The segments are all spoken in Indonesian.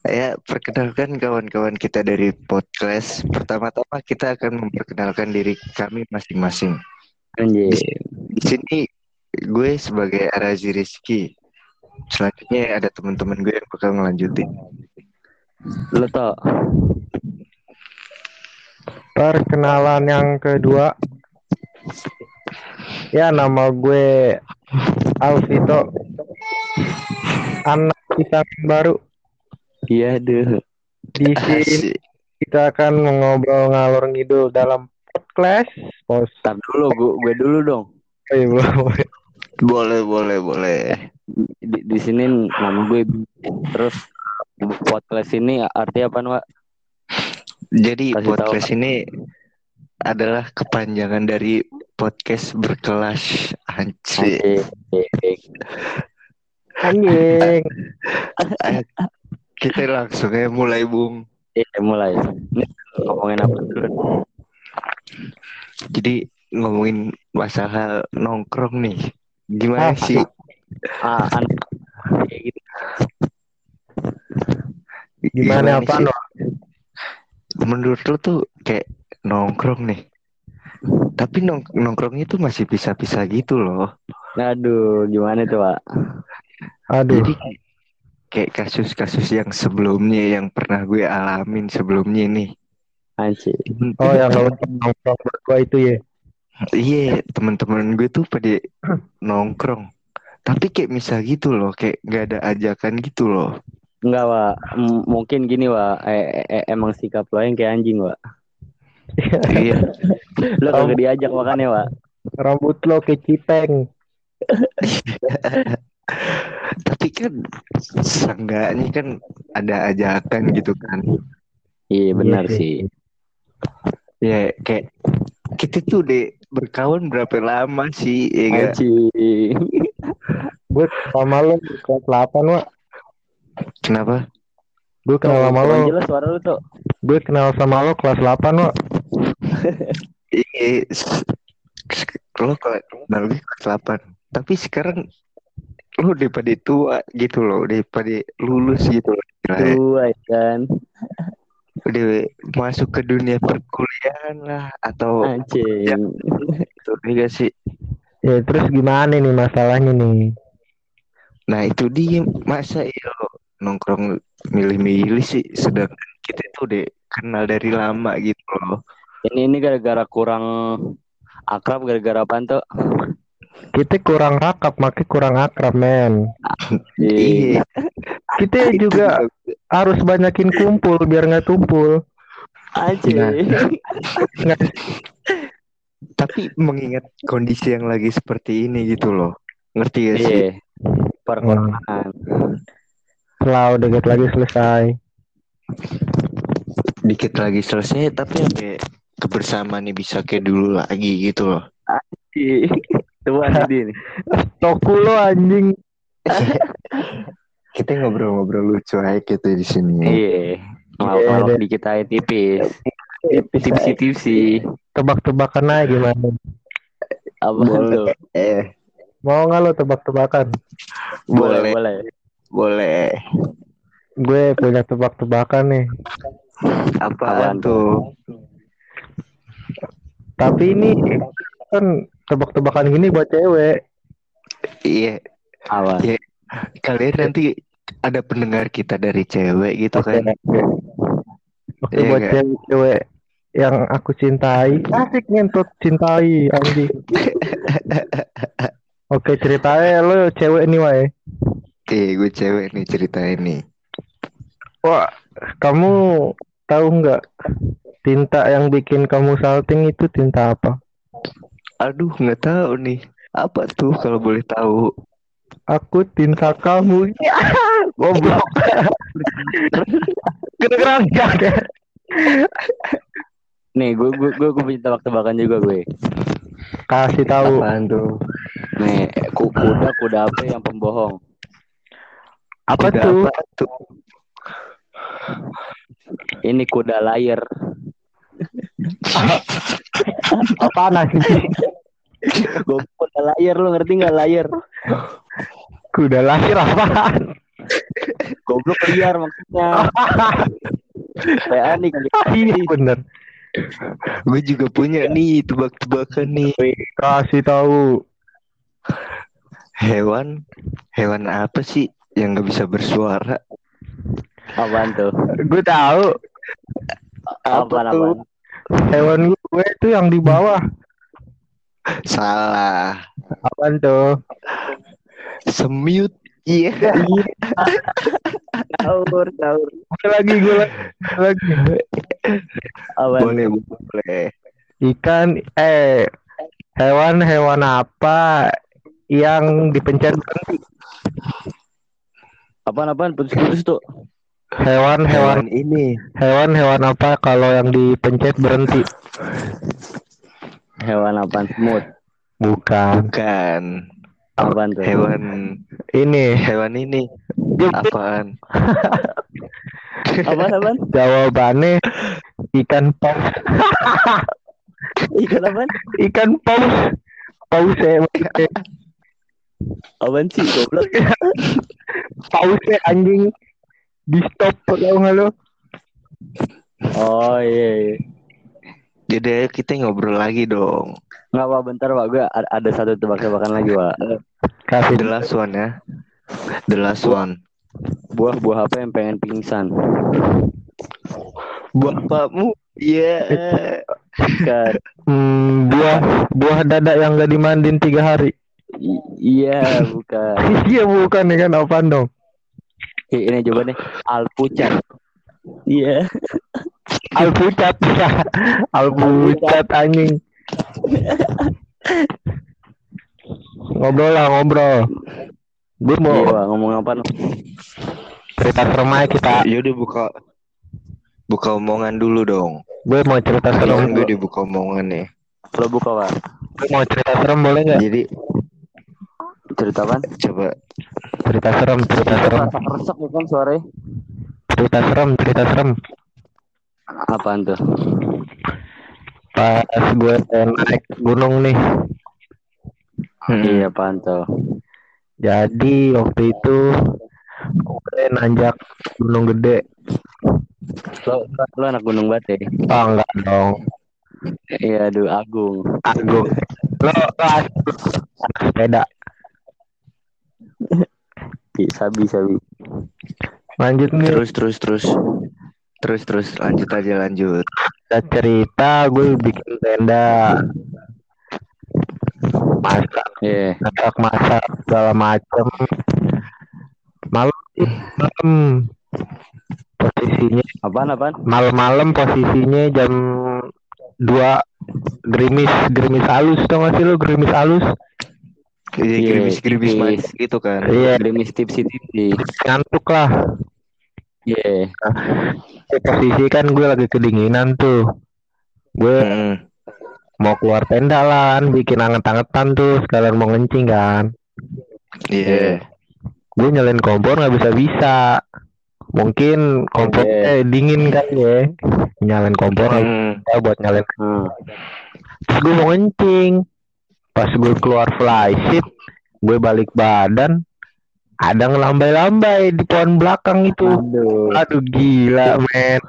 Ya, perkenalkan kawan-kawan kita dari podcast. Pertama-tama kita akan memperkenalkan diri kami masing-masing. Anjir. Di sini gue sebagai Arazi Rizky. Selanjutnya ada teman-teman gue yang bakal ngelanjutin. Lo tau Perkenalan yang kedua. Ya, nama gue Alvito. Anak kita baru. Iya deh. Di sini kita akan ngobrol ngalor ngidul dalam podcast. Post. Tar dulu gue, gue dulu dong. Eh, belum. Boleh, boleh, boleh. Di, di sini nama gue terus podcast ini artinya apa Pak? Jadi Kasih tahu. podcast ini adalah kepanjangan dari podcast berkelas anjir. Anjir. Anjing. Kita langsung aja mulai bung. Iya mulai. Ini ngomongin apa dulu? Jadi ngomongin masalah nongkrong nih. Gimana Ah, sih? Ah, anak kayak gitu. Gimana apa sih? no? Menurut lo tuh kayak nongkrong nih. Tapi nong nongkrongnya tuh masih bisa-bisa gitu loh. Aduh, gimana tuh, Pak? Aduh. Jadi kayak kasus-kasus yang sebelumnya yang pernah gue alamin sebelumnya nih. Anjir. Oh, yang lo nongkrong berdua itu ya. Iya, teman-teman gue tuh pada nongkrong. Tapi kayak misal gitu loh, kayak nggak ada ajakan gitu loh. Enggak. M- mungkin gini, Pak. Eh, eh, eh, emang sikap lo yang kayak anjing, Pak. iya, Lo kagak diajak makanya, Pak. Rambut lo kayak cipeng. tapi kan seenggaknya kan ada ajakan gitu kan. Iya, benar Iya sih. Ya kayak kita tuh deh berkawan berapa lama sih, ya gak? Anjing. Gue sama lo kelas 8, Wak. Kenapa? Gue kenal sama lo. Jelas suara lu tuh. Gue kenal sama lo kelas 8, Wak. Iya, lo kalau kenal gue kelas 8. Tapi sekarang lo udah pada tua gitu loh, udah pada lulus gitu loh. Tua ya kan. Udah masuk ke dunia perkuliahan lah atau Anjing. gitu, iya gak sih? Ya, terus gimana nih masalahnya nih? Nah itu dia masa lo nongkrong milih-milih sih sedangkan kita tuh udah kenal dari lama gitu loh. Ini ini gara-gara kurang akrab gara-gara apa tuh? Kita kurang rakap, makanya kurang akrab, men. Iya. Kita juga harus banyakin kumpul biar nggak tumpul. Anjing. Nggak- Tapi mengingat kondisi yang lagi seperti ini gitu loh. Ngerti gak sih? Iya. Perkotaan. Selalu deket lagi selesai. Dikit lagi selesai tapi sampai kebersamaan nih bisa kayak dulu lagi gitu loh. Tua nih nih. Toku lo anjing. Kita ngobrol-ngobrol lucu aja gitu di sini. Iya. Ngelawak dikit aja tipis. Tipsi-tipsi. Tebak-tebakan aja gimana? Apa tuh? Eh, Mau nggak lo tebak-tebakan? Boleh, boleh, boleh. Gue punya tebak-tebakan nih. Apaan Apaan tuh? Tapi ini kan tebak-tebakan gini buat cewek. Iya, Apa? Iya. kalian nanti ada pendengar kita dari cewek gitu kan. Oke Iya buat cewek-cewek yang aku cintai. Asik ngentot cintai anjing. Oke ceritanya lo cewek nih wae. Iya, gue cewek nih cerita ini. Wah, kamu tahu nggak tinta yang bikin kamu salting itu tinta apa? Aduh, nggak tahu nih. Apa tuh kalau boleh tahu? Aku tinta kamu. Goblok. Kedengeran gak? Nih, gue gue gue, gue punya tebak-tebakan juga gue. Kasih tahu. Apaan tuh? Nih, ku- kuda kuda apa yang pembohong? Apa Udah tuh? apa tuh? Ini kuda layar. Apaan anjing? Gue kuda layar lu ngerti nggak layar? Kuda lahir apaan? Goblok liar maksudnya. PA nih kali. Iya bener. Gue juga punya nih tebak-tebakan nih. Kasih tahu. Hewan, hewan apa sih yang nggak bisa bersuara? Apaan tuh? Gue tahu Apaan tuh? apaan? Hewan gue itu yang di bawah. Salah. Apaan tuh? Semut. Iya. Sahur, sahur. Gue lagi, gue lagi, gue lagi. Apaan? boleh, boleh. Ikan, eh, hewan-hewan apa yang dipencet berhenti? Apaan apaan? Putus-putus tuh. Hewan-hewan, Hewan ini. hewan-hewan apa kalau yang dipencet berhenti? Hewan apaan? Semut. Bukan. Bukan. Apaan tuh? Hewan Ini hewan ini. Apaan? Apaan apaan? jawabannya ikan paus. Ikan apaan? Ikan paus. Paus. Apaan sih? Goblok. paus anjing. Di stop tau nggak lo? Oh iya. iya. Jadi ayo kita ngobrol lagi dong. Nggak apa bentar pak. Gue ada satu tebak-tebakan lagi pak. Kasih The last one ya. The last one. Buah-buah apa yang pengen pingsan? Bapakmu. Iya. Bukan. Hmm, buah buah dada yang gak dimandiin tiga hari. I- iya bukan. Iya bukan ya kan apaan dong? Ini jawabannya alpucat. Iya. Alpucat ya. Alpucat anjing. Ngobrol lah ngobrol. Gue mau Iya ngomong apa? cerita serem aja kita. Yaudah buka buka omongan dulu dong. Gue mau cerita serem. Gue dibuka omongan nih. Lo buka pak. Gue mau cerita serem boleh nggak? Jadi Cerita apa? coba Cerita serem, cerita serem, resek bukan suaranya? cerita serem, cerita serem. Apaan tuh? Pas gue naik gunung nih. Hmm. Iya apaan tuh? Jadi waktu itu gue nanjak gunung gede. Lo, lo anak gunung bate? Oh enggak dong. Iya aduh Agung. Agung. Lo, lo sepeda. Sabi sabi. Lanjut nih. terus terus terus terus terus lanjut aja lanjut. Kita cerita gue bikin tenda. Masak, Iya. masak, masak segala macem. Malam, malam posisinya Apaan apaan? malam-malam posisinya jam 2 gerimis gerimis halus tau gak sih lo gerimis halus Iya Iya, gerimis gerimis tipis. manis gitu kan. iya Gerimis tipsi tipsi. ngantuk lah Iya. Ya, posisi kan gue lagi kedinginan tuh gue Hmm. mau keluar tenda lah kan, bikin anget-angetan tuh sekalian mau ngencing kan Iya. gue nyalain kompor nggak bisa bisa mungkin kompornya dingin kan ya nyalain kompor Hmm. buat nyalain Hmm. Terus gue mau ngencing pas gue keluar flysheet gue balik badan ada ngelambai-lambai di pohon belakang itu Aduh. aduh gila men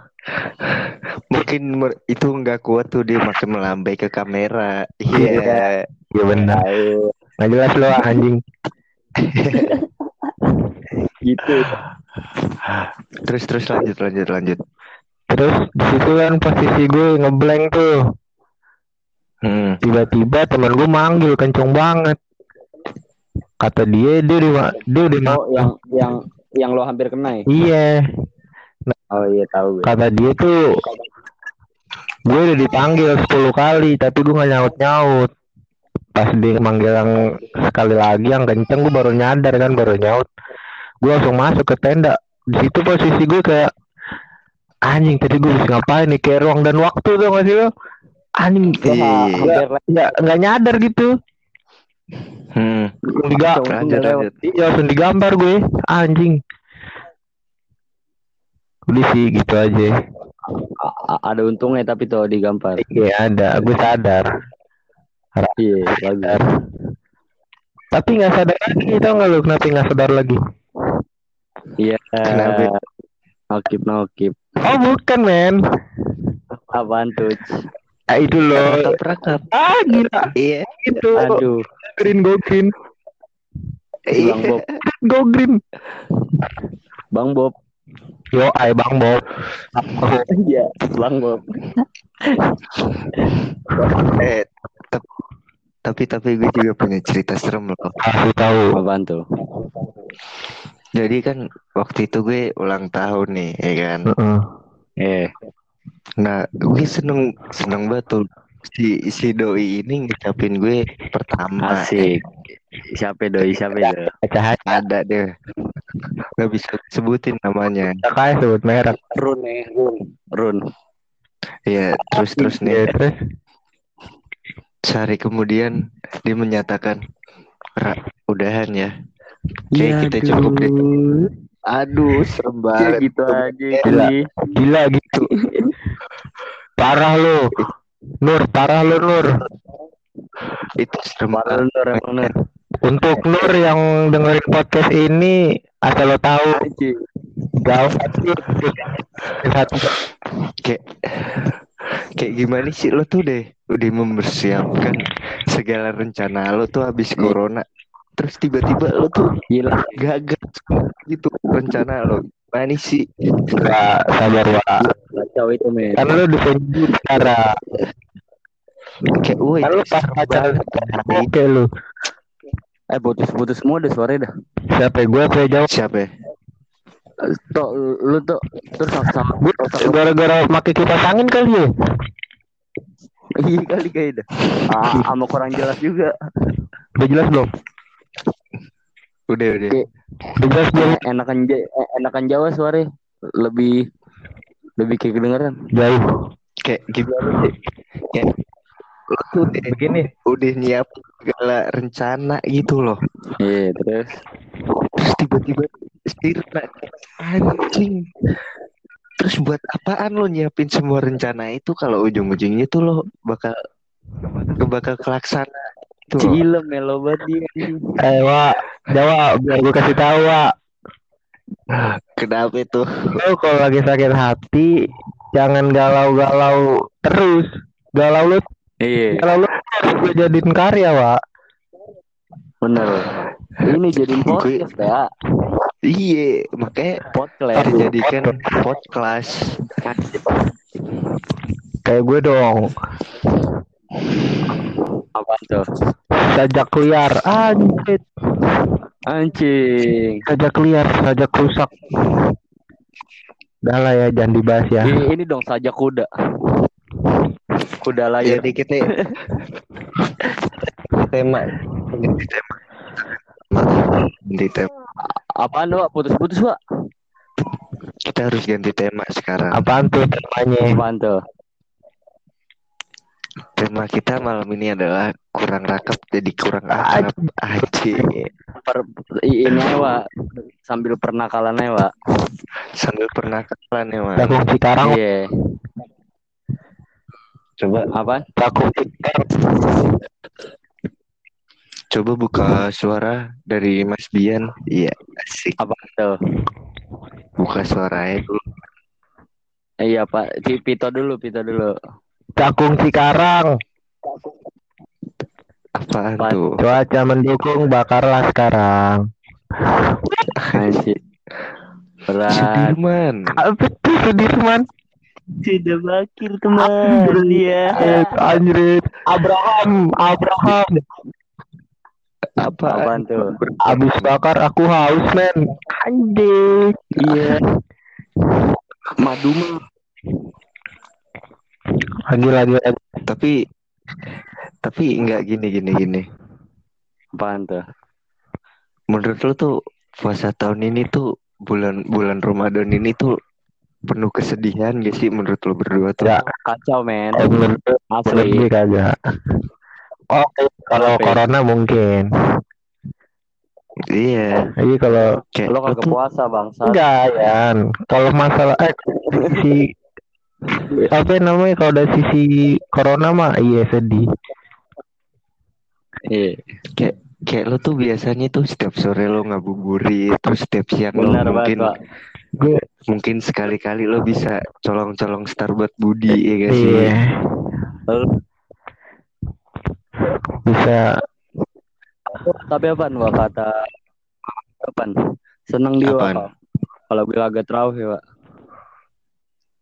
Mungkin itu nggak kuat tuh dia makin melambai ke kamera. Iya. ya benar Tahu. nggak jelas lo anjing Gitu. Terus terus lanjut lanjut lanjut. terus di situ kan posisi gue ngeblank tuh Hmm. tiba-tiba teman gue manggil kenceng banget. Kata dia dia udah dia udah Oh yang yang yang lo hampir kena ya? iya. Oh iya tahu gue. kata dia tuh gue udah dipanggil 10 kali tapi gue nggak nyaut nyaut pas dia manggil yang sekali lagi yang kenceng gue baru nyadar kan baru nyaut. Gue langsung masuk ke tenda. Di situ posisi gue kayak anjing tadi gue bisa ngapain nih? Kayak ruang dan waktu tuh gak sih lo anjing Iya. nggak nggak nggak nyadar gitu Hmm. diga Lanjut lanjut. iya langsung digambar gue anjing udah sih gitu aja A- ada untungnya tapi tuh digampar. iya ada gue sadar Iya, sadar tapi nggak sadar lagi tau nggak lu kenapa nggak sadar lagi Iya. Kenapa? Nokip nokip. Oh bukan men. Apaan tuh? Ah, itu loh. Rakap. Ah gila. Iya. Itu. Aduh. Green go green. Bang Bob. Go green. Bang Bob. Yo, ay bang Bob. Iya. Bang Bob. Eh, tapi tapi gue juga punya cerita serem loh. Kasih tahu. Apaan tuh? Jadi kan waktu itu gue ulang tahun nih, ya kan. Heeh. Eh. Nah, gue seneng seneng banget tuh si si doi ini ngucapin gue pertama. Asik. Siapa doi? Siapa doi? Cahaya Ada deh. Gak bisa sebutin namanya. kayak sebut merek. Run nih. Run. Run. Ya, terus terus Ya, nih terus sehari kemudian dia menyatakan "Ra, udahan ya. Kayak kita cukup deh. Aduh, serem Ya banget. gitu aja Gila. gila gitu. Parah lu. Nur, parah lu Nur. Itu serem banget. Nur, emang, Nur. Untuk Nur yang dengerin podcast ini, asal lo tahu gawat sih. Satu Kayak kayak gimana sih lo tuh deh udah mempersiapkan segala rencana lo tuh habis corona. Terus tiba-tiba lo tuh Gila. gagal gitu rencana lo. Gimana sih? Nggak sabar wa. Kacau itu, men. Kan lu disenjur sekarang. Kayak woi. Lu pas pacaran oke lu. Eh, putus-putus semua deh suaranya dah. Siapa gue saya jawab. Siapa ya? Tok, lu tuh terus sama sama Gue gara-gara pakai kipas angin kali ya. Iya kali kayak dah. Ah, sama kurang jelas juga. Udah jelas belum? Udah udah. Udah jelas? Eh, enakan eh, enakan Jawa suara lebih lebih kayak kedengeran. Jauh. Kayak gimana sih? Kayak lo tuh deh, Begini. udah nyiap segala rencana gitu loh. Iya, terus Terus tiba-tiba sirna anjing. Terus buat apaan lo nyiapin semua rencana itu kalau ujung-ujungnya tuh lo bakal bakal kelaksana itu loh. Cile melo banget dia. Eh, Wak. Jawab, biar gue kasih tahu, Wak. Kenapa itu? Lo kalau lagi sakit hati, jangan galau-galau terus. Galau lu, Iya, galau lu harus gue jadiin karya, Wak. bener. Ini jadiin Gue- podcast ya. Iya, makanya Podcast. dijadikan podcast. Kayak gue dong. Apa tuh? Sajak liar, anjir. Anjing. Sajak liar, sajak rusak. Udah lah ya, jangan dibahas ya. Ini, ini dong saja kuda. Kuda Ya layar. dikit nih. tema ganti tema. Ganti tema. Apaan Wak? Putus-putus, Wak? Kita harus ganti tema sekarang. Apaan tuh temanya? Apaan tuh? Tema kita malam ini adalah kurang rakap jadi kurang akrab aja. Per, ini aja, Wak. Sambil pernakalan aja, Wak. Sambil pernah kenalan ya, Mas. Cakung Cikarang, Iya. Coba? Cakung Cikarang. coba buka suara dari Mas Bian. Iya, asik. Apaan tuh? Buka suaranya dulu. Eh, Iya, Pak. Pito dulu, Pito dulu. Cakung Cikarang. Apaan tuh? Cuaca mendukung, bakarlah sekarang. Berat. Sudirman. Apa tuh Sudirman? Sudah bakir teman. Iya. Anjrit. Abraham, Abraham. Apa? Apaan tuh? Abis bakar aku haus, men. Anjing. Iya. Maduma. Lagi lagi lagi. Tapi tapi nggak gini gini gini. Apaan tuh? Menurut lo tuh puasa tahun ini tuh bulan bulan Ramadan ini tuh penuh kesedihan gak sih menurut lo berdua tuh? Ya. Kacau, men. Eh, menurut Asli. gue kagak. Oke, kalau Kenapa corona mungkin. Iya. Jadi kalau Kayak Lo kagak tuh puasa, Bangsa. enggak ya. Kalau masalah eh si apa namanya kalau dari sisi corona mah iya sedih. Iya. kayak kayak lo tuh biasanya tuh setiap sore lo ngabuburit terus setiap siang Benar lo banget, mungkin Pak. gue mungkin sekali-kali lo bisa colong-colong Starbucks Budi ya sih iya Lalu, bisa tapi apaan Wak kata apaan? Seneng? Pak. Kalau gue kagak terawih, Pak.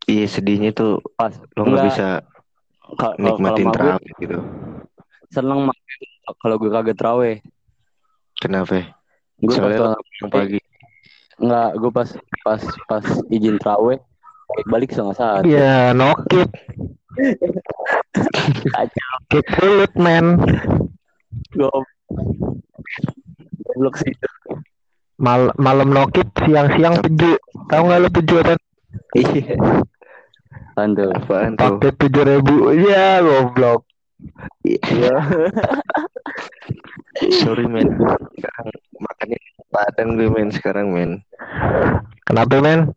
Iya sedihnya tuh Pas lo nggak Enggak. bisa kalau nikmatin sama gue terawih gitu seneng mak kalau gue kagak terawih. kenapa Gue pas soalnya pulang pagi Enggak, gue pas pas pas izin terawih balik setengah saat. ya nokit Kacau. kit sulit men Gue goblok sih. Mal malam nokit siang-siang peju tahu nggak lo peju kan Iya. Apaan tuh? apaan tuh? Pakai tujuh ribu. Ya goblok. Iya. sorry men. Sekarang makannya padang gue men sekarang men. Kenapa men?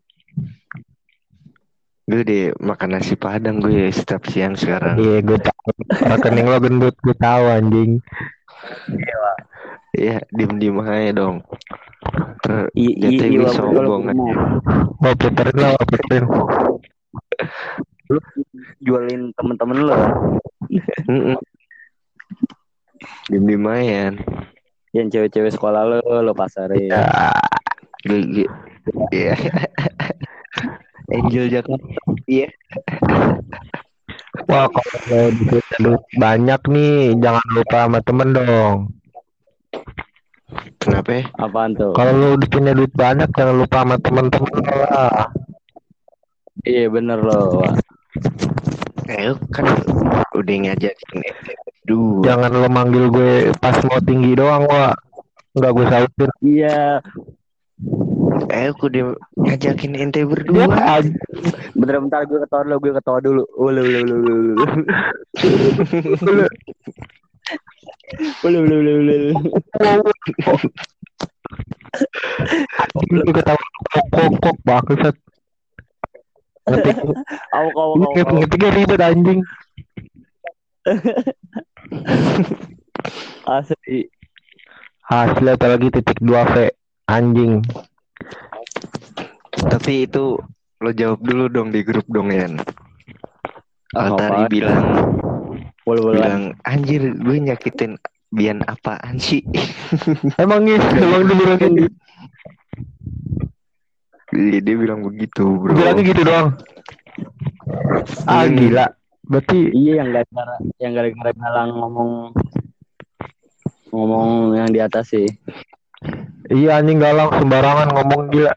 Gue deh makan nasi padang gue setiap siang sekarang. Iya gue tahu rekening lo gendut gue tahu anjing. Iya, diem-diem aja dong. Ter I- i- jatuh iya, gue sombong kalau aja. mau Lu jualin temen-temen lo. Mm-mm. Diem-diem aja. Yang cewek-cewek sekolah lo lo pasarin. ya gue, iya. Angel Jakarta. Iya. wah kalau duit banyak nih jangan lupa sama temen dong Kenapa? Apaan tuh? kalau lo udah punya duit banyak jangan lupa sama temen-temen lah Iya bener lo. Wak. Eh, kan udah ngajakin Duh, jangan lo manggil gue pas mau tinggi doang wah nggak gue sautin Iya. eh aku udah ngajakin ente ya berdua. anjing. Bentar bentar gue ketawa dulu, gue ketawa dulu. Ulu ulu ulu ulu ulu. Ulu ulu ulu ulu. Lu ketawa kok kok kok bangsat. Ngetik kau kau ngetik kau. ngetiknya ribet anjing. Asli. Hasil apalagi titik 2 V anjing. Tapi itu lo jawab dulu dong di grup dong Yan. Ah, Altari apaan? bilang ulu. bilang anjir gue nyakitin Bian apaan sih? Emang nih, emang lu bilangin Iya, dia bilang begitu bro. bilangnya gitu doang. Ah Hmm. gila. Berarti Iya yang gara-gara yang gara-gara galang ngomong ngomong yang di atas sih. iya anjing galang sembarangan ngomong gila.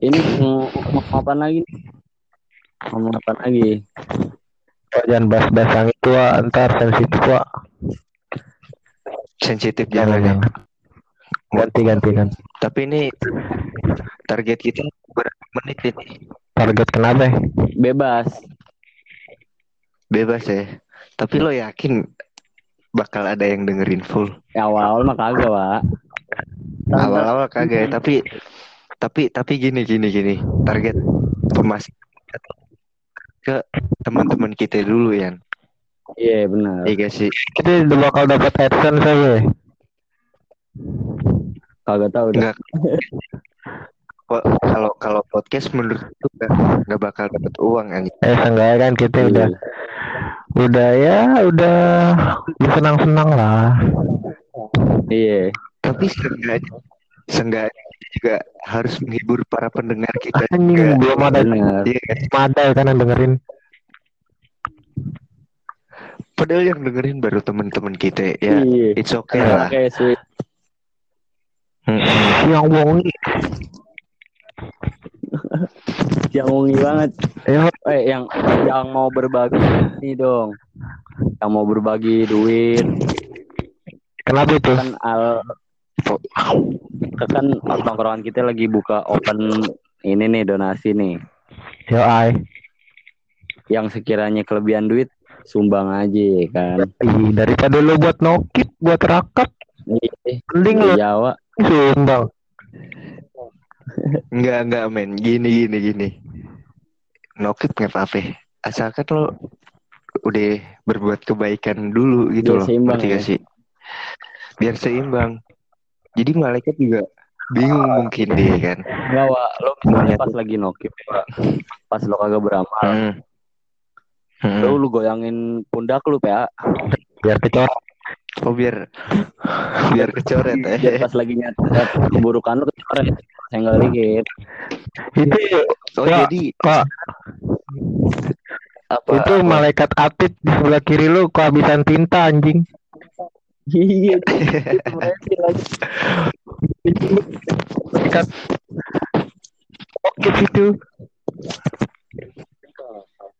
Ini mau ngomong apa lagi? nih? Ngomong apa lagi? Wah, jangan bahas-bahas yang itu ntar sensitif Wak. Sensitif Jangan, jangan ya. jangan. Ganti ganti ganti. Tapi ini target kita berapa menit ini? Target kenapa? ya? Bebas. Bebas ya. Tapi lo yakin bakal ada yang dengerin full? Ya, awal mah kagak, Pak. Awal-awal kagak ya. Tapi tapi tapi gini gini gini. Target pemasaran ke teman-teman kita dulu ya. Iya, benar. Iya gak sih? Kita udah bakal dapat adsense aja. Kagak tahu. Enggak. Kok- Kalau kalau podcast menurut itu nggak bakal dapat uang anjing. Eh seenggaknya kan kita udah Iya. udah ya udah udah senang-senang lah. Iya. Tapi seenggaknya seenggaknya kita juga harus menghibur para pendengar kita Anjing juga. belum ada. Iya kan? ada kan yang dengerin. Padahal yang dengerin baru teman-teman kita ya. Iya. It's okay lah. Sweet. Yang wongi. Yang wangi banget. Ya, Eh, yang yang mau berbagi nih dong. Yang mau berbagi duit kenapa itu? kan al kan tongkrongan kita lagi buka open ini nih donasi nih. Yo ai. Yang sekiranya kelebihan duit sumbang aja kan. Ih, daripada lu buat nokit, buat rakap, Iya, mending di lu Jawa. Sumbang. Enggak enggak men. Gini gini gini. Nokit nggak apa-apa. Asalkan lo udah berbuat kebaikan dulu gitu Biar loh. seimbang ya. sih? biar seimbang. Jadi malaikat juga bingung mungkin dia kan. Enggak, Wak. Lo misalnya pas lagi nokip, Wak. Pas lo kagak beramal. Hmm. Hmm. Lo lu goyangin pundak lu, PA. biar kecor Oh biar biar kecoret Biar eh. pas lagi nyatet keburukan lu kecoret. Senggol dikit. itu Oh Wah, jadi kok apa? itu apa? malaikat atit di sebelah kiri lu kehabisan tinta anjing Iya. malaikat oke itu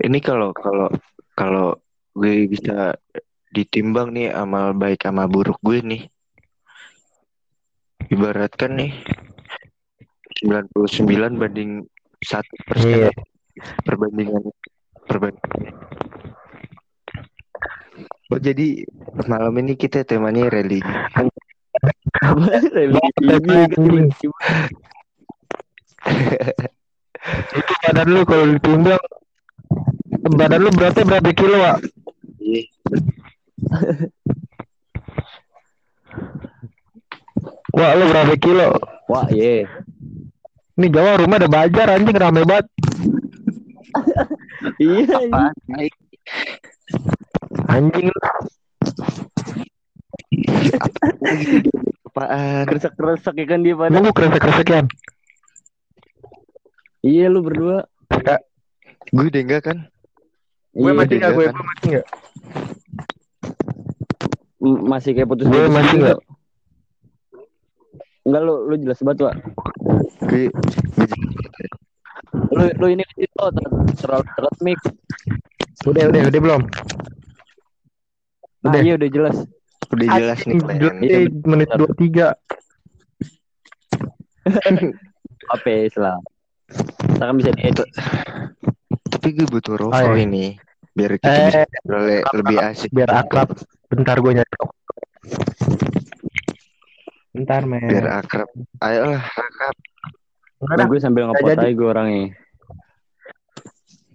Ini kalau kalau kalau gue bisa ditimbang nih amal baik sama buruk gue nih. Ibaratkan nih 99 banding 1 persen Iya. perbandingan perbandingan. Oh jadi malam ini kita temanya religi. Religi itu badan lu kalau ditimbang badan lu beratnya berapa kilo Wak? Wah lu berapa kilo? Wah, ye. Ini Jawa rumah ada bajar anjing rame banget. Iya. Apaan? Naik. Anjing lu. Apaan? Kresek-kresek ya kan dia pada. Nunggu kresek-kresekan. Iya lu berdua. Gue udah enggak kan? Gue Iya, masih nggak gue kan? gue masih kayak putus Gue masih nggak. Enggak lu lu jelas banget, gue Lu lu ini itu terlalu dekat mic. Udah udah udah belum. Nah, Udah. iya udah jelas. udah jelas nih kalian. Eh, menit dua tiga. Apa lah. Kita kan bisa diedit. Tapi gue butuh rokok Oh, iya. ini biar kita bisa Eh, ngobrol le- lebih asik. biar akrab. Bentar gue nyari. Bentar men. Biar akrab. Ayolah akrab. Nah, gue sambil ngepot aja gue orangnya.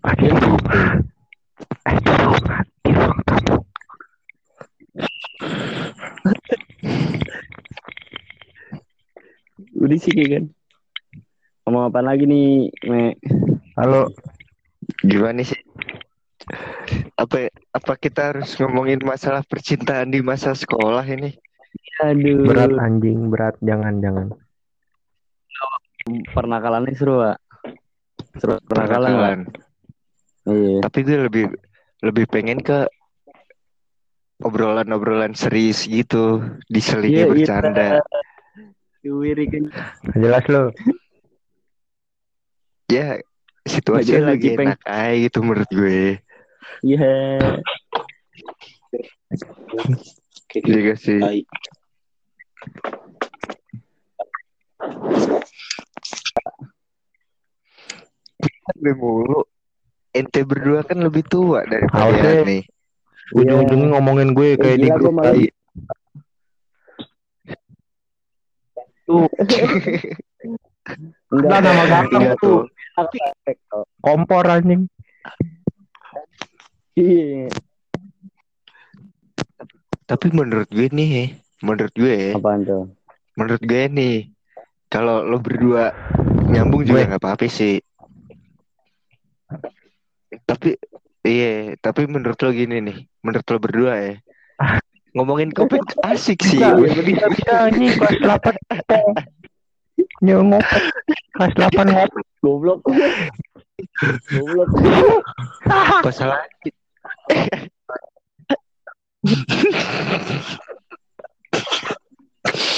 Aduh. Aduh, aduh, aduh. Udah sih kayak kan. Ngomong apa lagi nih, Me? Halo. Gimana sih? Apa apa kita harus ngomongin masalah percintaan di masa sekolah ini? Aduh. Berat anjing, berat. Jangan, jangan. Pernakalannya seru, Pak. Seru pernakalan, Pak. Pernakalan. Iya. Tapi gue lebih lebih pengen ke obrolan-obrolan serius gitu, diselingi Iya, iya. bercanda. Jelas lo. Ya, situasi lagi enak aja gitu menurut gue. Iya. Iya gak sih? Gue mulu. Ente berdua kan lebih tua daripada Harusnya- nih. Ujung-ujungnya ngomongin gue kayak di grup tadi. Enggak nama gampang Iya tuh. tuh. Kompor anjing. Iya. Tapi menurut gue nih, menurut gue, Apaan tuh? menurut gue nih, kalau lo berdua nyambung juga nggak apa-apa sih. Tapi iya, tapi menurut lo gini nih, menurut lo berdua ya, ngomongin kopek asik sih. Bisa, bisa, anjing kelas 8 Nyo ngopek kelas 8 ngopek. Goblok. Goblok. Masalah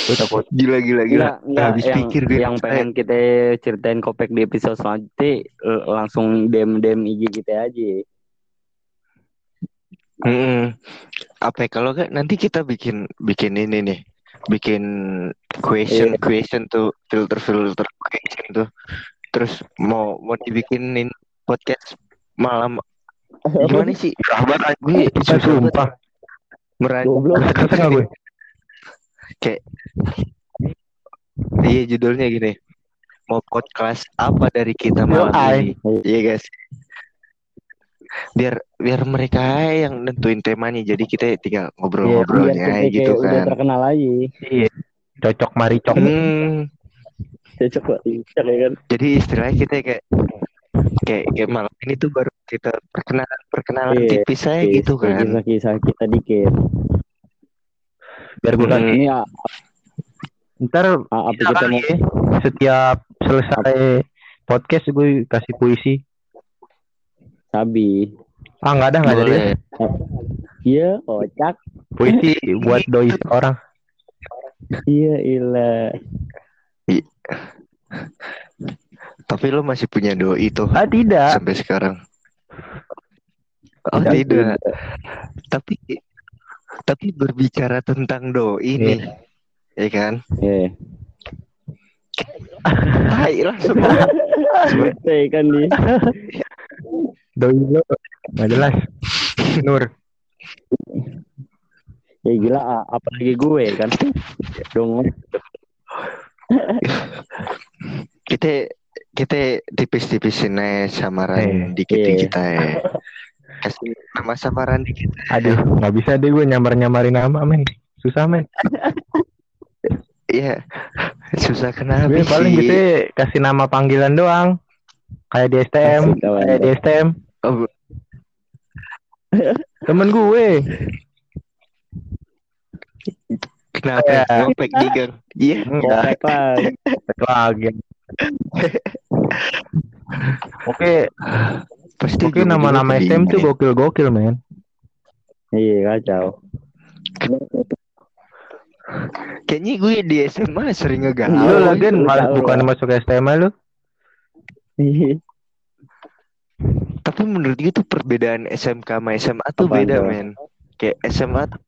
Gue takut. gila gila gila. Enggak, enggak. Habis yang, pikir gue. yang pengen kita ceritain kopek di episode selanjutnya l- langsung DM DM IG kita aja. Mm-mm. Apa ya, kalau kan nanti kita bikin bikin ini nih, bikin question Iya. question tuh filter filter question tuh. Terus mau mau dibikinin podcast malam gimana sih? Sahabat Gue sumpah. Goblok. Kata gue? Iya judulnya gini. Mau podcast apa dari kita malam Yoi. ini? Iya guys. biar biar mereka yang nentuin temanya jadi kita tinggal ngobrol-ngobrolnya kita gitu kayak udah kan terkenal aja. Iya. Cocok maricok. hmm, Cocok ya kan. jadi istilahnya kita kayak kayak kayak malam ini tuh baru kita perkenalan perkenalan Iya, tipis aja gitu kan Kisah-kisah kita dikit. Biar gue Hmm. Ini ah, ntar ah, apa kita mau ya, setiap selesai podcast gue kasih puisi. sabi? Ah nggak ada nggak jadi. boleh Iya, kocak. Puisi buat doi orang. Iya, ilah. tapi lo masih punya doi tuh Ah tidak. sampai sekarang oh Tidak. tidak tapi tapi berbicara tentang doi Iya. nih ya kan Eh, Hai langsung bete kan nih. Doi lo nggak jelas. Nur. Ya gila, apalagi gue kan. Dong. kita kita tipis-tipisin aja samaran Eh, dikit iya. kita ya kasih nama samaran dikit Aduh, nggak bisa deh gue nyamar-nyamarin nama men. Susah men. Iya susah kenapa Gue paling gitu kasih nama panggilan doang. Kayak di STM, kayak di STM. Oh, Temen gue. kenapa Ya. ngopek iya Enggak, Apa? lagi. Oke, pasti oke nama-nama STM tuh gokil-gokil men. Iya, kacau. kayaknya gue di SMA sering ngegalau Lu lagi lu malah bukan masuk STM lu. Iya. Tapi menurut gue tuh perbedaan SMK sama SMA tuh beda men. Kayak SMA tuh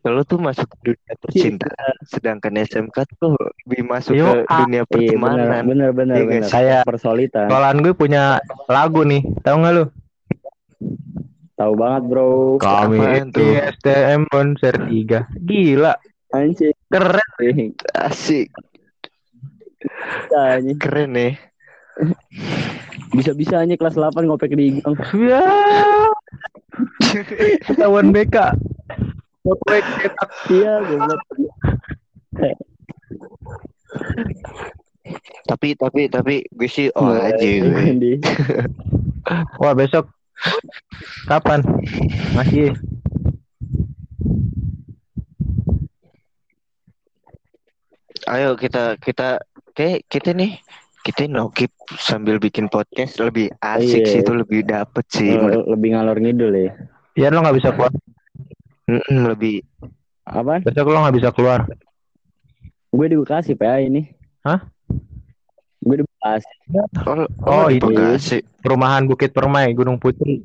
kalau tuh masuk ke dunia percintaan, sedangkan SMK tuh lebih masuk Yo, ke ah, dunia Iya, bener, pertemanan. bener, bener, Iya, bener. guys. Kayak Persolitan. sekolahan gue punya lagu nih, tahu nggak lu? Tahu banget, bro. Kami tuh? STM konser 3 Gila, Anjir. keren. Asik, Anjir. keren nih. Bisa-bisanya kelas 8 ngopek di gang. Ya, ketahuan BK. Foto cetak. Iya, goblok. tapi tapi tapi gue sih oh Iya, aja gue. Wah besok kapan? Masih. Ayo kita kita kayak kita nih kita nokip sambil bikin podcast lebih asik Iya. sih itu lebih dapet sih. Le- Lebih ngalor ngidul ya. Ya lo nggak bisa keluar. Mm-mm, lebih Apaan? Besok lo nggak bisa keluar. Gue di Bekasi, PA ini. Hah? Gue di Bekasi. oh, Oh, oh, di itu. Bekasi. Perumahan Bukit Permai, Gunung Putri.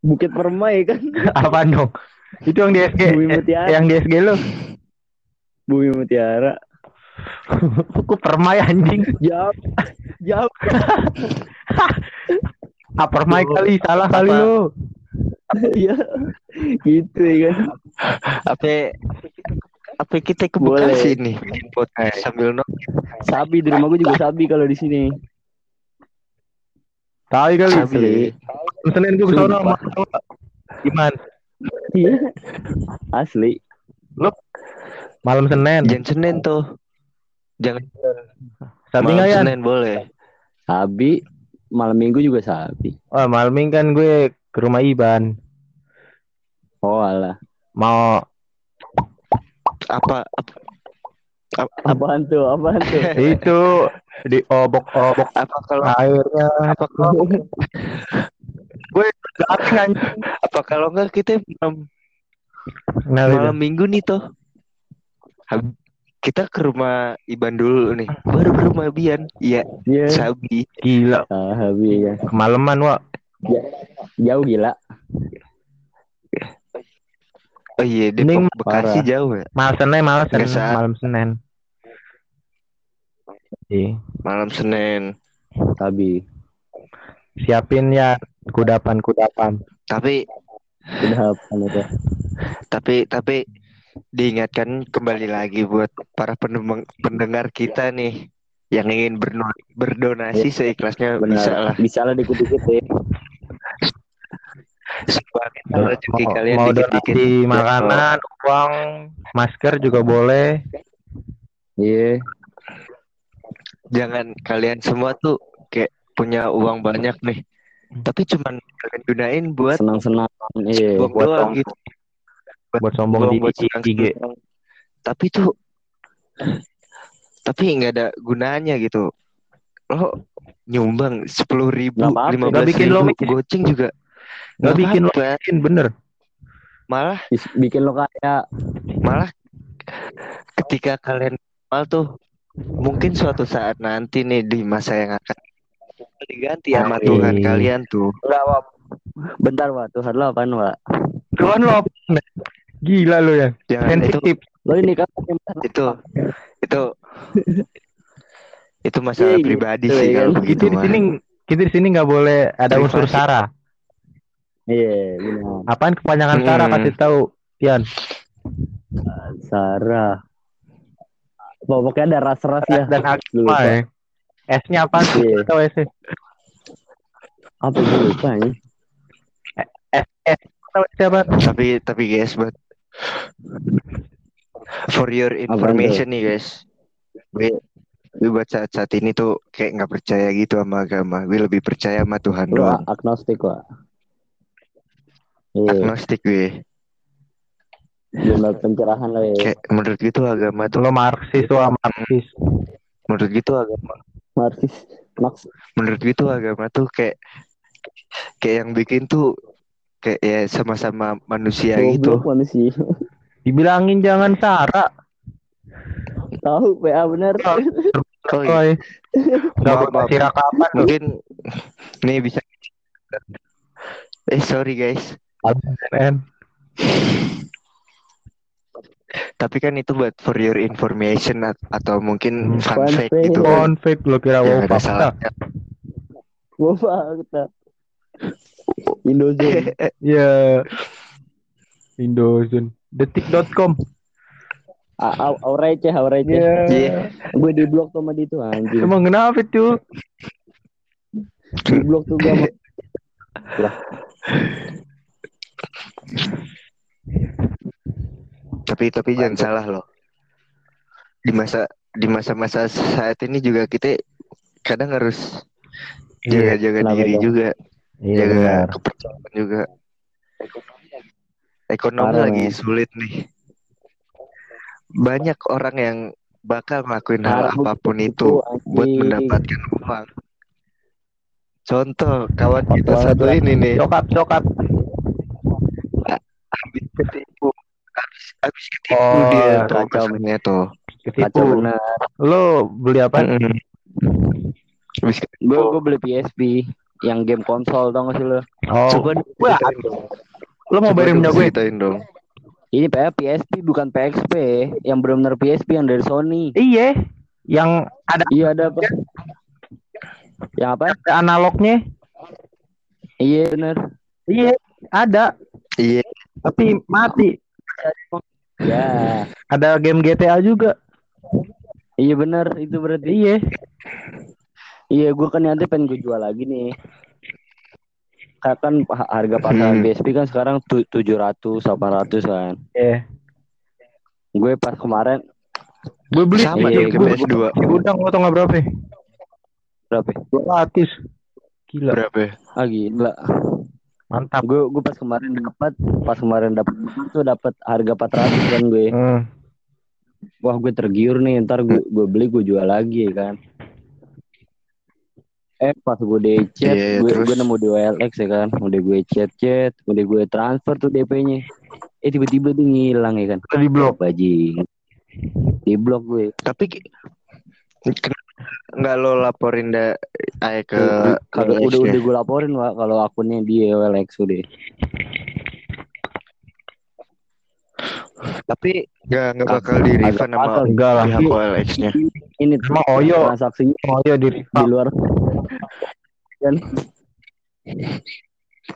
Bukit Permai kan. Apa dong? Itu yang di SG, Bumi Mutiara. yang di SG lo. Bumi Mutiara. Aku Permai anjing. Jauh. Jauh. Ah, Permai kali, salah kali Apa? Lo. Iya. gitu ya kan. apa apa kita ke Boleh. Bekasi nih bikin podcast sambil nong Sabi di rumah gue juga sabi kalau di sini. Tahu kali. Sabi. Senin gue ke sana sama. Gimana? Iya. Asli. Malam Senin. jangan Senin tuh jangan Sabi malam nggak ya? Senin boleh Sabi malam minggu juga sabi. Oh, malam minggu kan gue ke rumah Iban. Oh alah. Mau apa apa apa, Apaan tuh? Apaan tuh? itu di obok-obok apa kalau airnya. apa kalau Gue anjing. apa kalau enggak kita malam, Nah, itu. malam minggu nih tuh Hab- kita ke rumah Iban dulu nih baru ke rumah Bian iya Iya. Sabi gila. Sabi ya. Kemalaman, Wak. Jauh gila. oh iya Mending Depok Bekasi parah. jauh ya Malam Senin, malam Senin, Biasa. malam Senin. Iya. malam Senin Sabi. Siapin ya kudapan-kudapan. tapi Udah apa itu? tapi tapi diingatkan kembali lagi buat para pendem- pendengar kita nih yang ingin berno- berdonasi seikhlasnya Benar. bisa lah Bisa lah dikit-dikit ya. Sumbangin rezeki mau, kalian mau dikit-dikit. donasi Biar makanan, uang, masker juga boleh. Iya. jangan kalian semua tuh kayak punya uang banyak nih tapi cuman kalian gunain buat Senang-senang. Iya. buat doang sombong. gitu Buat sombong di buat senang IG. senang. tapi tuh tapi nggak ada gunanya gitu lo nyumbang sepuluh ribu lima belas bikin ribu lo goceng juga Nggak bikin lo bikin bener. malah Bikin lo kayak malah ketika kalian mal tuh mungkin suatu saat nanti nih di masa yang akan diganti sama Amin. Tuhan kalian tuh enggak, Wak. Bentar, Wak. Tuhan lo apaan, Wak? Tuhan lo apa? Gila lo ya. jangan itu Sensitif. Lo ini kan itu itu itu masalah Iya, pribadi gitu sih ya kalau begitu Kita di sini kita di sini nggak boleh ada Privasi. unsur sara. Iya, benar. Apaan kepanjangan sara Hmm. kasih tahu, Ian. Sarah. Pokoknya ada ras-ras ya. Dan agama lupa. ya. S-nya apa sih? Iya. Tahu S-nya? Apa gue lupa ya? Tahu S apa? tapi tapi guys buat for your information nih guys gue gue buat saat saat ini tuh kayak nggak percaya gitu sama agama gue lebih percaya sama Tuhan doang agnostik, Wak. Iya, agnostik gue belum pencerahan lo ya. kayak menurut gue tuh agama tuh Lo Marxis, lo Marxis. menurut gue tuh agama Marxis. Max. menurut gue tuh agama tuh kayak kayak yang bikin tuh kayak ya sama-sama manusia gitu Goblok manusia. Dibilangin jangan sara. Tahu PA bener. oh, iya. Mungkin nih bisa eh sorry guys CNN. Tapi kan itu buat for your information at- atau mungkin Hmm. fun Fun fact fact. gitu. Fun fake lo kira Ya, wow ada fakta. salahnya. Gue fakta. Indozone. Ya. Indozone. Detik.com. A- Au receh, au receh. Ya. Iya. Gue di blok sama di itu anjing. Emang kenapa tuh? Di blok tuh gue sama Tapi tapi jangan salah loh. Di masa di masa-masa saat ini juga kita kadang harus jaga-jaga kenapa diri juga, Iya jaga benar. kepercayaan juga. Ekonomi Parah, lagi sulit nih. Banyak orang yang bakal ngelakuin hal apa pun Bu. itu buat mendapatkan uang. Contoh kawan kita satu ini nih Cokap cokap. Habis ketipu habis habis ketipu Oh, dia tuh kacau. kesannya tuh Kacau Ketipu. bener. Lo beli apa? Mm-mm. habis Gue gue beli PSP yang game konsol tau gak sih lo? Oh. coba Wah, dong. lo mau bayarin dong punya gue? ceritain dong Ini PA PSP bukan PXP, yang benar-benar PSP yang dari Sony. Iya. Yang ada Iya ada apa? Yang apa? ada analognya. Iya bener. Iya, ada. iya Tapi mati. Ya, Ada game GTA juga. iya bener itu berarti. Iya. Iya, gue kan nanti pengen gue jual lagi nih. Ka- Kan ha- harga pasaran Hmm. PSP kan sekarang tu- 700, 800 kan. Iya. Gue pas kemarin Gue beli sama Iya, ke gua- PS2 di gudang lo tau nggak berapa? berapa? Dua ratus. Gila. berapa? Ah gila. Mantap. Gue gue pas kemarin dapat, pas kemarin dapat tuh dapat harga 400 kan gue. Hmm. Wah, gue tergiur nih, ntar gue gue beli gue jual lagi ya kan. Eh pas gue di chat, Iya, gue terus? gue nemu di OLX ya kan, udah gue chat chat, udah gue transfer tuh DP-nya. Eh tiba-tiba tuh ngilang ya kan. Di blok. Bajing. Di blok gue. tapi nggak lo laporin da ay ke OLX udah -nya? udah gue laporin Wak kalau akunnya dia OLX udah. tapi nggak nggak bakal di refund sama. Enggak lah. pihak OLX-nya Ini Emang Oyo. transaksinya Oh iya di di luar kan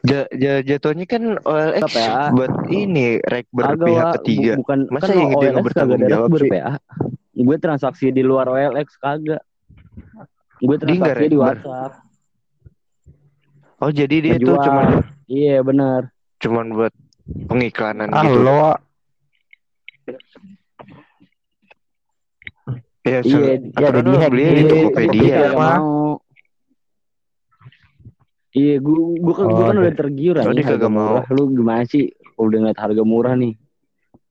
Ja- ja- jatuhnya kan OLX Apa ya? buat ini rek berpihak Wak. ketiga Bu- bukan Masa kan yang dia OLX nggak bertanggung jawab sih? PA. Gue transaksi di luar OLX kagak. Gue transaksi di. WhatsApp. oh jadi dia tuh Ngejual. cuma Iya benar. cuman buat pengiklanan Ah gitu. lo Wak. Ya, Iya, se- ya, aturan di beli di- di di- Tokopedia. Iya, mau. Iya, gua, gua kan, gua Oh, kan oke. udah tergiur Oh, aja dia harga kagak mau. murah. Lu gimana sih? Udah ngeliat harga murah nih.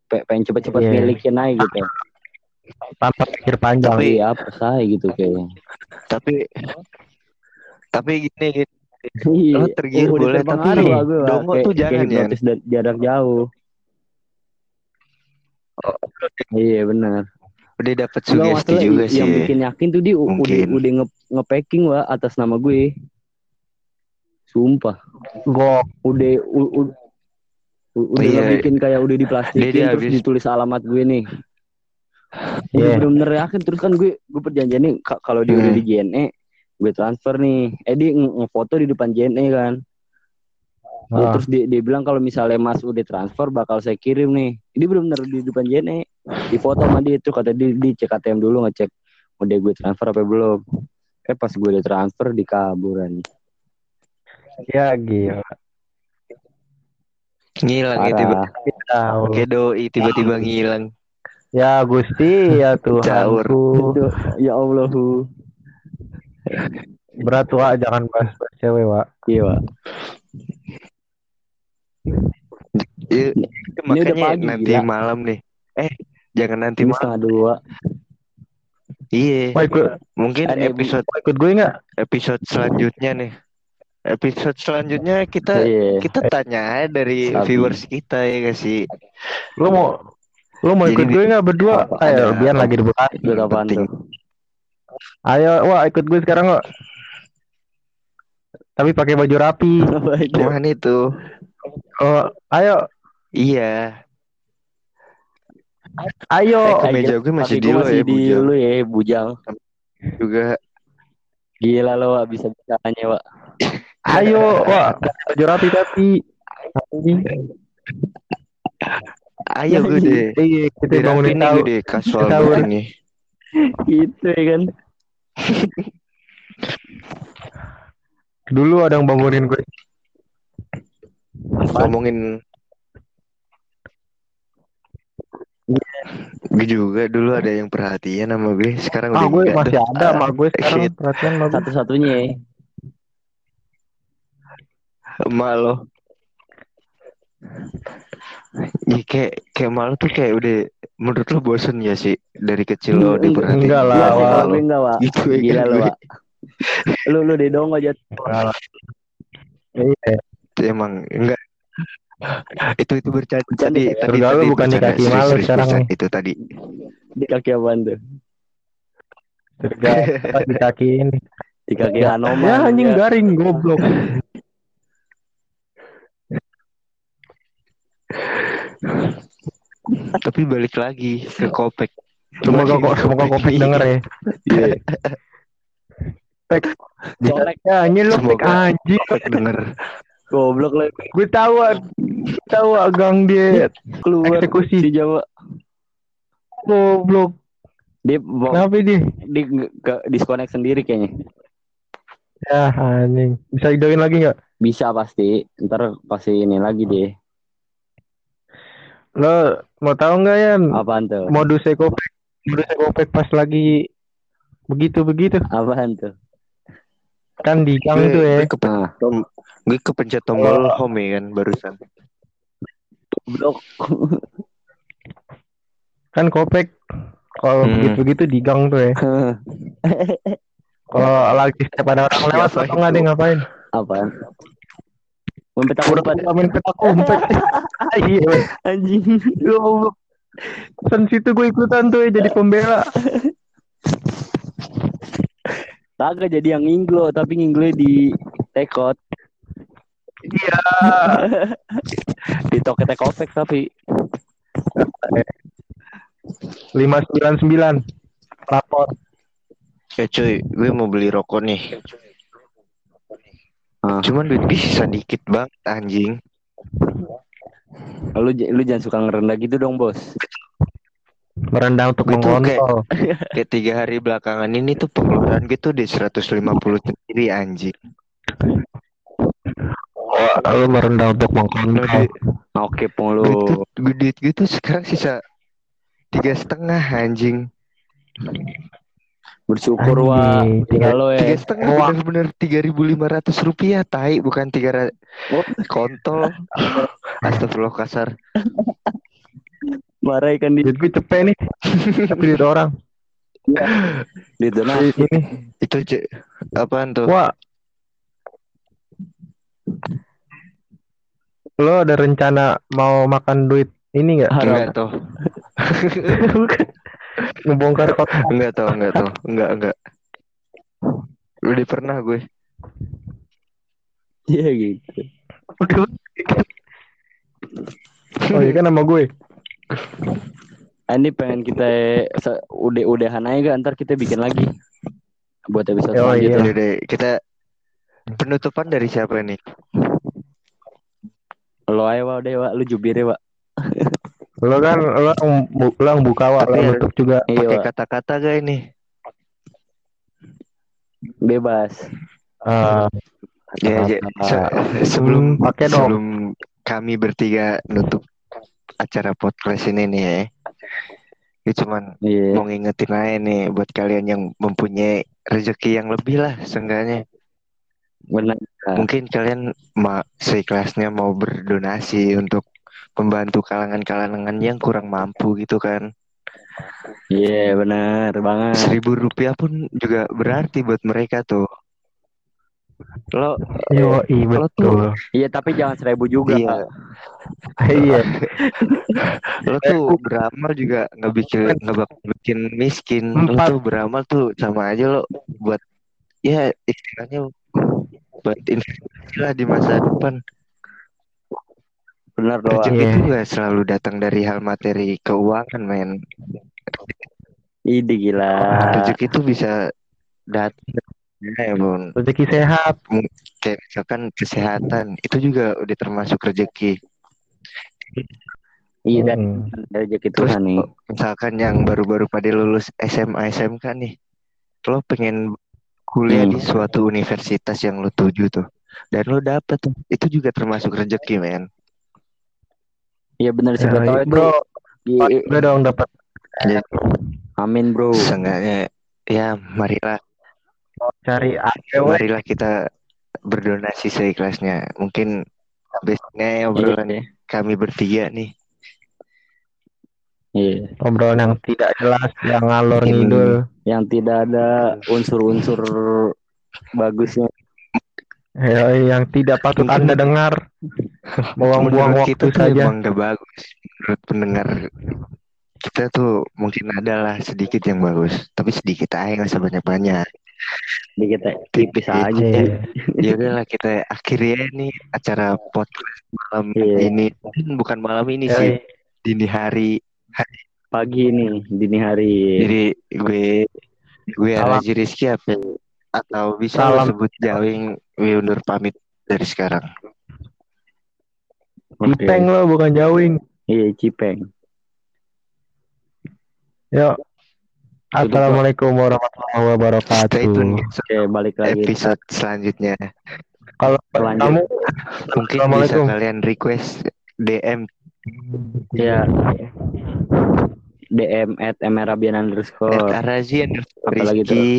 Pe- pengen cepet-cepet Iya. milikin aja gitu. Tanpa pikir panjang. Tapi- Iya, apa saya gitu kayaknya. Tapi tapi gini, gini. Iya. Lo tergiur udah boleh, tapi dongo Kayak- tuh jangan, ya. jarak jauh. Iya benar. udah dapat sugesti juga yang sih. bikin yakin tuh dia u- udah Mungkin. udah nge, nge-packing wa atas nama gue. Sumpah. Gok. Udah u- u- u- udah Iya. bikin kayak udah Dia- diplastikin dia terus habis- ditulis alamat gue nih. Udah Iya. bener-bener yakin terus kan gue gue perjanjiannya ka- kalau dia udah Hmm. di JNE gue transfer nih. Eh dia nge- ngefoto di depan JNE kan. Ah. terus dia, dia bilang kalau misalnya Mas udah transfer bakal saya kirim nih. Ini bener-bener di depan JNE. Di foto sama dia tuh kata dia, dia cek ATM dulu ngecek udah gue transfer apa belum. Eh pas gue udah transfer dikaburan. Ya gila. Ngilang ya Parah. Tahu. Kayak doi tiba-tiba ngilang. Ya Gusti ya. Aduh, Ya Allahu. Berat Wak jangan bahas bahas cewek Wak. Iya, Pak. Iya, udah makanya pagi, nanti gila. malam nih. Eh, jangan nanti Ini malam. setengah dua. Iya. Wah ikut, Mungkin Ada ibu- episode wah, ikut gue nggak? episode selanjutnya nih. Episode selanjutnya kita Iya. kita tanya dari Sabi. viewers kita ya gak sih? Lu mau lu mau ikut gue nggak berdua? Apa? Ayo Ada- biar lagi di tuh? Ayo wah ikut gue sekarang kok. Tapi pakai baju rapi. Cuman itu. Oh, ayo, Iya. ayo. Eh, meja gue masih di lo masih ya, di Bujang. lu ya, bujang. Juga Gila lo, Wak. bisa bisanya, Wak. Ayo, wah, baju rapi tapi. Ayo gue deh. Iya, kita bangunin tahu. gue deh kasual banget ini. Gitu ya kan. Dulu ada yang bangunin gue. Ngomongin Gue juga dulu ada yang perhatian sama gue. Sekarang Ah, udah gue masih dah. ada sama gue sekarang shit. perhatian sama gue. Satu-satunya ya. Emak lo. Ya kayak kayak malu tuh kayak udah menurut lo bosen ya sih dari kecil lo Enggak, diperhatiin. enggak lah, sih, kalau gue enggak, Wak. Gitu ya Gila kan lo. Lu lu deh dong aja. Iya, Emang enggak itu itu bercanda tadi ya. tadi tadi bukan di kaki malu sekarang itu tadi Di kaki apaan tuh? di kaki ini. Di kaki Ya, Hanoman. ya anjing ya. garing goblok. Tapi balik lagi ke kopek Semoga kok semoga kopek denger ya. Iya. Pek. Colek. Ya anjing lu pek anjing. kopek denger Goblok lah. Gue tahu gue tahu gang dia Keluar Eksekusi. di Jawa. goblok. Dia mau Kenapa dia? di ke disconnect sendiri kayaknya. Ya anjing. Bisa idoin lagi nggak? Bisa pasti. Ntar pasti ini lagi deh. Lo mau tahu nggak ya Apaan tuh? modus ekopek modus ekopek pas lagi begitu begitu Apaan tuh? kan di gang tuh ya gue, kepen- Nah, tom- gue kepencet tombol home ya kan barusan goblok. kan kopek kalau Hmm. begitu begitu di gang tuh ya kalau lagi setiap ada orang lewat atau nggak ada ngapain Apaan? Ngumpet udah ngumpet main petak umpet iya anjing. goblok Sen situ gue ikutan tuh ya jadi pembela. Kagak jadi yang nginglo tapi nginglo di tekot. iya. Di toket tekopek tapi. lima sembilan sembilan. Lapor ya cuy gue mau beli rokok nih Ah. cuman duit gue sisa dikit banget anjing lu lu jangan suka ngerendah gitu dong bos merendah untuk Itu kayak- mengontrol kayak tiga hari belakangan ini tuh pengeluaran gue tuh di 150 sendiri anjing Lu merendah untuk mengkontrol. duit, Oke, pung lu. duit gitu sekarang sisa tiga setengah anjing. Bersyukur wa. Anjing, Tinggal lo Tiga ya. setengah Wah. bener-bener tiga ribu lima ratus rupiah tai bukan tiga ra- Oh. kontol. Astagfirullah kasar. Marah ikan di Duit gue cepet nih. Tapi duit orang. di donasi. Ini. Itu ce- apaan tuh? Wah. Lo ada rencana mau makan duit ini nggak? Enggak tuh. Ngebongkar kotak. Enggak tuh, enggak tuh. Enggak, enggak. Udah pernah gue. Iya gitu. Oh iya kan sama gue. Ini pengen kita se- udah-udahan aja gak? Ntar kita bikin lagi. Buat episode Oh, iya. selanjutnya. Udah deh, kita penutupan dari siapa nih? Lo aja wa, udah wa. Lu jubir ya wa. Lo kan lo lo buka wak, Tapi lo ya- nutup juga. Iya Pakai kata-kata gak ini? Bebas. Ah, Ya, ya. Kata-kata. Se- sebelum Hmm, pakai dong. sebelum kami bertiga nutup acara podcast ini nih ya. Ini cuman Iya. mau ngingetin aja nih buat kalian yang mempunyai rezeki yang lebih lah seenggaknya. Benar. Mungkin kalian ma seikhlasnya mau berdonasi untuk membantu kalangan-kalangan yang kurang mampu gitu kan. Iya benar banget. Seribu rupiah pun juga berarti buat mereka tuh. Lo Yo, iya Lo betul. Iya tapi jangan seribu juga. Iya. Iya. lo tuh beramal juga nggak bikin nggak bikin miskin. Lo Empat. tuh beramal tuh sama aja lo buat ya istilahnya buat investasi lah di masa depan. Benar doang. Rezeki Iya. itu gak selalu datang dari hal materi keuangan, men. Ide gila. Rezeki itu bisa datang ya, Bun. Rezeki sehat. Kayak misalkan kesehatan, itu juga udah termasuk rezeki. Iya dan Hmm. rezeki Terus Tuhan nih. misalkan yang baru-baru pada lulus SMA SMK nih, lo pengen kuliah Hmm. di suatu universitas yang lo tuju tuh, dan lo dapet tuh, itu juga termasuk rezeki, men. Iya benar sih Ya, tahu itu. bro, Iya, gue dong dapat Amin bro. Seenggaknya, ya marilah, cari APW. marilah kita berdonasi seikhlasnya. Mungkin biasanya obrolan Iya. kami bertiga nih. Iya. Obrolan yang tidak jelas, yang ngalor ngidul. Yang tidak ada unsur-unsur bagusnya. Ya, yang tidak patut Anda dengar. Buang-buang waktu tuh saja. emang gak bagus. Menurut pendengar kita tuh mungkin adalah sedikit yang bagus, tapi sedikit aja nggak sebanyak-banyak. Dikit ya, tipis aja. Iya. Ya udahlah kita akhiri ya nih acara podcast malam Iya. ini. Bukan malam ini Ya, sih, dini hari. Pagi nih, dini hari. Jadi gue gue. Raji Rizky apa? atau bisa lo Salam. sebut Jawing gue undur pamit dari sekarang. Oke. Cipeng lo bukan jawing. Iya, Cipeng. Yuk. Assalamualaikum warahmatullahi wabarakatuh. Stay tune guys, Oke, balik lagi. episode selanjutnya. Kalau Lanjut. kamu Mungkin bisa kalian request DM Iya. DM at emerabian underscore. at Arazi underscore Apalagi? Rizky.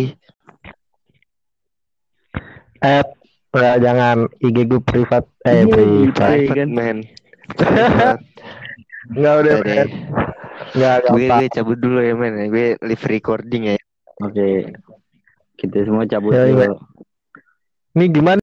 eh enggak, jangan IG gue privat eh Iya, privat. Private kan? man. Enggak udah. Enggak Gue, gue cabut dulu ya men. Gue live recording ya. Oke. Kita semua cabut Ya, iya. dulu. Ini gimana?